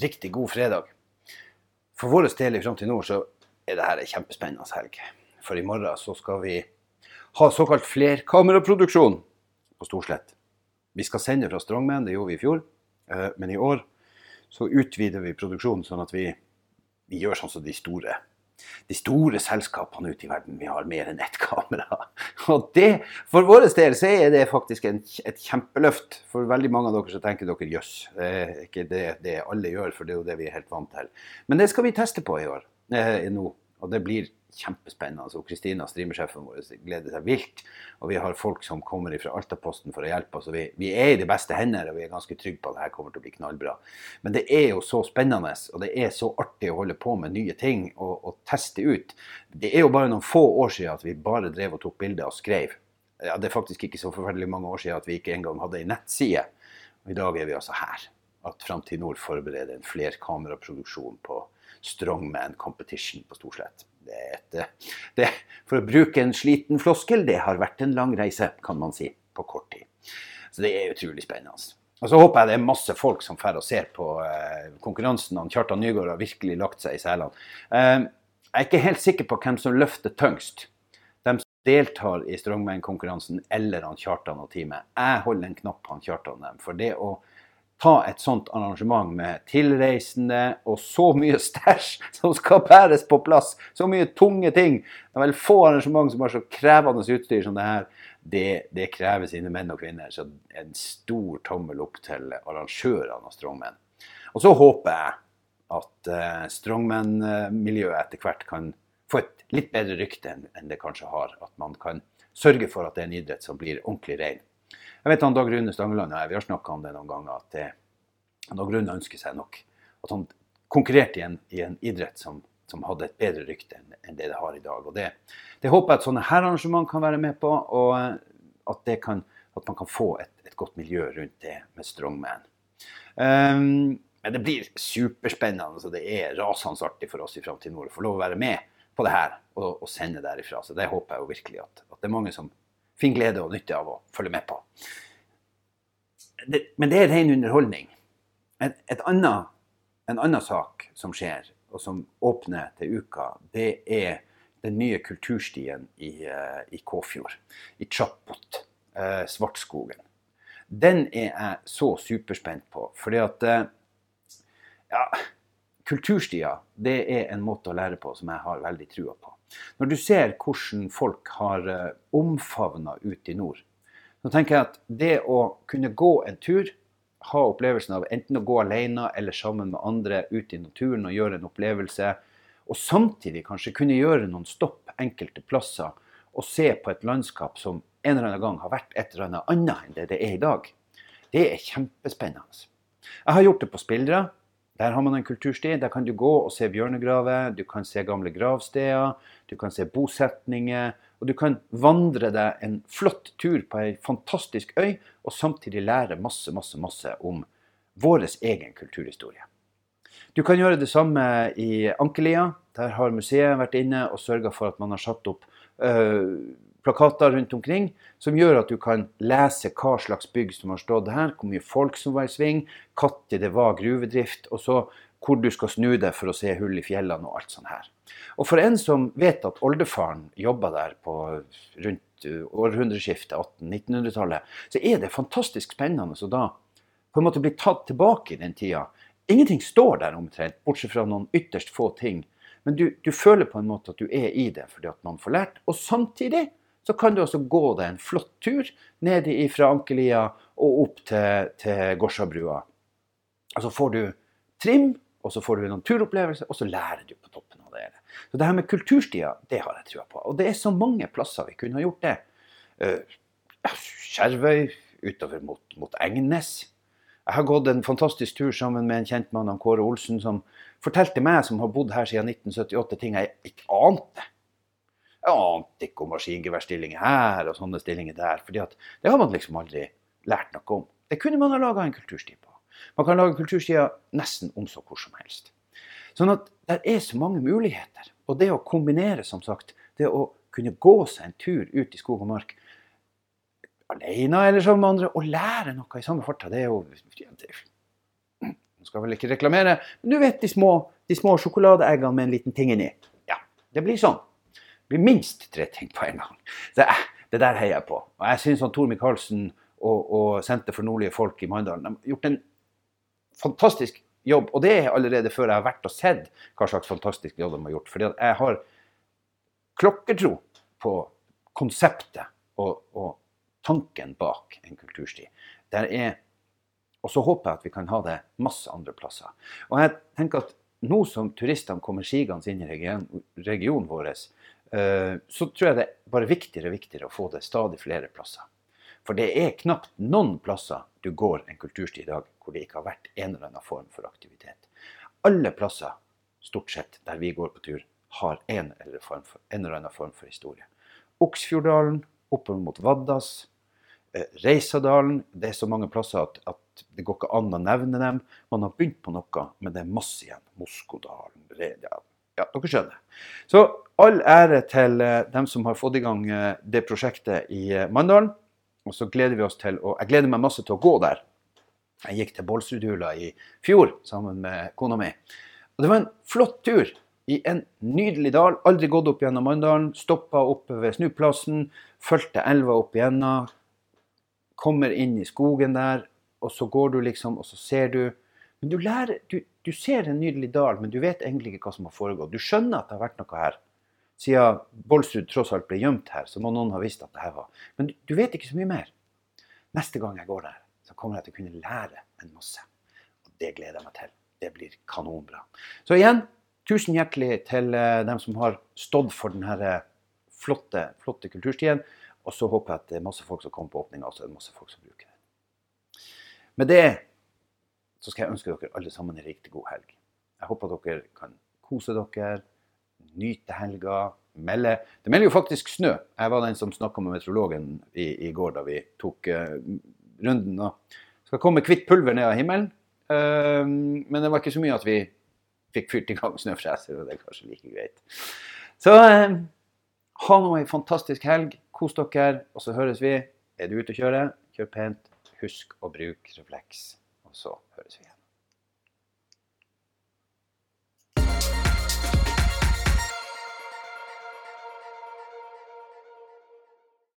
Riktig god fredag. For vår del i Framtid Nord så er dette en kjempespennende helg. For i morgen så skal vi ha såkalt flerkameraproduksjon på Storslett. Vi skal sende fra Strongman, det gjorde vi i fjor. Eh, men i år så utvider vi produksjonen sånn at vi, vi gjør sånn som de store de store selskapene ute i verden. Vi har mer enn ett kamera. Og det, For vår del så er det faktisk en, et kjempeløft. For veldig mange av dere så tenker dere jøss. Det er ikke det, det alle gjør, for det er jo det vi er helt vant til. Men det skal vi teste på i år. Eh, nå. Og det blir kjempespennende. Og Kristina, streamersjefen vår, gleder seg vilt. Og vi har folk som kommer fra Altaposten for å hjelpe oss. vi, vi, er i de beste hender og vi er ganske trygge på at dette kommer til å bli knallbra. Men det er jo så spennende og det er så artig å holde på med nye ting og, og teste ut. Det er jo bare noen få år siden at vi bare drev og tok bilder og skrev. Ja, det er faktisk ikke så forferdelig mange år siden at vi ikke engang hadde ei nettside. Og I dag er vi altså her. At Framtid Nord forbereder en flerkameraproduksjon på Strongman Competition på Storslett det, det, det, For å bruke en sliten floskel, det har vært en lang reise, kan man si, på kort tid. Så det er utrolig spennende. Og så håper jeg det er masse folk som drar og ser på eh, konkurransen. Han Kjartan Nygaard har virkelig lagt seg i selene. Eh, jeg er ikke helt sikker på hvem som løfter tyngst. De som deltar i Strongman-konkurransen eller han Kjartan og teamet. Jeg holder en knapp på han Kjartan dem. For det å ta et sånt arrangement med tilreisende og så mye stæsj som skal bæres på plass, så mye tunge ting. Det er vel få arrangement som har så krevende utstyr som det her. Det, det krever sine menn og kvinner. Så en stor tommel opp til arrangørene av Strongmen. Og så håper jeg at uh, Strongmen-miljøet etter hvert kan få et litt bedre rykte enn det kanskje har. At man kan sørge for at det er en idrett som blir ordentlig rein. Jeg vet han Dag Rune Stangeland og jeg vi har snakka om det noen ganger. at det, Dag Rune ønsker seg nok at han konkurrerte i en, i en idrett som, som, hadde et bedre rykte enn, det det har i dag. Og det, det håper jeg at sånne her arrangement kan være med på, og at at, kan, at man kan få et, et, godt miljø rundt det med Strongman. Um, men det blir superspennende. så Det er rasende artig for oss i Framtid Nord å få lov å være med på det her og, og sende derifra. Så det håper jeg jo virkelig at, at det er mange som fin glede og nytte av å følge med på. Det, men det er ren underholdning. Et, et annet, en annen sak som skjer, og som åpner til uka, det er den nye kulturstien i, uh, i Kåfjord. I Tjappot. Eh, Svartskogen. Den er jeg så superspent på. Fordi at eh, ja, kulturstier det er en måte å lære på som jeg har veldig trua på. Når du ser hvordan folk har eh, omfavna ut i nord, så tenker jeg at det å kunne gå en tur, ha opplevelsen av enten å gå alene eller sammen med andre ut i naturen og gjøre en opplevelse, og samtidig kanskje kunne gjøre noen stopp enkelte plasser og se på et landskap som en eller annen gang har vært et eller annet annet enn det det er i dag, det er kjempespennende. Jeg har gjort det på Spildra. Der har man en kultursti. Der kan du gå og se bjørnegraver, du kan se gamle gravsteder, du kan se bosetninger. Og du kan vandre deg en flott tur på ei fantastisk øy, og samtidig lære masse, masse, masse om vår egen kulturhistorie. Du kan gjøre det samme i Ankelia. Der har museet vært inne og sørga for at man har satt opp øh, plakater rundt omkring som gjør at du kan lese hva slags bygg som har stått her, hvor mye folk som var i sving, når det var gruvedrift, og så hvor du skal snu deg for å se hull i fjellene og alt sånt her. Og for en som vet at oldefaren jobba der på rundt århundreskiftet, 1800-1900-tallet, så er det fantastisk spennende å da på en måte bli tatt tilbake i den tida. Ingenting står der omtrent, bortsett fra noen ytterst få ting. Men du, du, føler på en måte at du er i det fordi at man får lært. Og samtidig så kan du også gå deg en flott tur ned fra Ankelia og opp til, til Gorsabrua. Og så får du trim, og så får du en turopplevelse, og så lærer du på toppen av det hele. Så det her med kulturstier, det har jeg trua på. Og det er så mange plasser vi kunne ha gjort det. Uh, Skjervøy, utover mot, mot Engnes. Jeg har gått en fantastisk tur sammen med en kjent mann, han Kåre Olsen, som fortalte meg, som har bodd her siden 1978, ting jeg ikke ante. Jeg ante ikke om maskingeværstillinger her og sånne stillinger der. fordi det har man liksom aldri lært noe om. Det kunne man ha laga en kultursti på. Man kan lage kulturstier nesten om så hvor som helst. Sånn at det er så mange muligheter. Og det å kombinere, som sagt, det å kunne gå seg en tur ut i skog og mark alene eller sammen med andre, og lære noe i samme farta, det er jo Nå skal vel ikke reklamere, men du vet de små, de små sjokoladeeggene med en liten ting inni. Ja, det blir sånn. Blir minst tre ting på en gang. Det, det der heier jeg på. Og jeg syns Tor Micaelsen og, og Senter for nordlige folk i Mandalen har gjort en fantastisk jobb. Og det er allerede før jeg har vært og sett hva slags fantastisk jobb de har gjort. Fordi jeg har klokkertro på konseptet og, og tanken bak en kultursti. Der er, og så håper jeg at vi kan ha det masse andre plasser. Og jeg tenker at nå som turistene kommer sigende inn i region, regionen vår, så tror jeg det er bare viktigere og viktigere å få det stadig flere plasser. For det er knapt noen plasser du går en kultursti i dag hvor det ikke har vært en eller annen form for aktivitet. Alle plasser, stort sett, der vi går på tur, har en eller, for, en eller annen form for historie. Oksfjorddalen, oppover mot Vaddas, eh, Reisadalen. Det er så mange plasser at, at, det går ikke an å nevne dem. Man har begynt på noe, men det er masse igjen. Moskodalen, ja, ja, dere skjønner. Så all ære til eh, dem som har fått i gang eh, det prosjektet i eh, Mandalen. Og så gleder vi oss til å Jeg gleder meg masse til å gå der. Jeg gikk til Bålsudhula i fjor sammen med kona mi. Og det var en flott tur i en nydelig dal. Aldri gått opp gjennom Mandalen. Stoppa oppe ved snuplassen. Fulgte elva opp igjennom. Kommer inn i skogen der, og så går du liksom, og så ser du Men du lærer du, du ser en nydelig dal, men du vet egentlig ikke hva som har foregått. Du skjønner at det har vært noe her. Siden Bolsrud tross alt ble gjemt her, så må noen ha visst at det her var Men du, du vet ikke så mye mer. Neste gang jeg går der, så kommer jeg til å kunne lære en masse. Og det gleder jeg meg til. Det blir kanonbra. Så igjen, tusen hjertelig til eh, dem som har stått for denne eh, flotte, flotte kulturstien. Og så håper jeg at det er masse folk som kommer på åpninga, og så er det masse folk som bruker det. Med det så skal jeg ønske dere alle sammen en riktig god helg. Jeg håper dere kan kose dere, nyte helga. Melde. Det melder jo faktisk snø. Jeg var den som snakka med meteorologen i, i, går da vi tok uh, runden. Og skal komme hvitt pulver ned av himmelen. Uh, men det var ikke så mye at vi fikk fyrt i gang snøfreser, og det er kanskje like greit. Så uh, ha nå ei fantastisk helg. Kos dere, og så høres vi. Er du ute å kjøre, kjør pent. Husk å bruke refleks. Så høres vi igjen.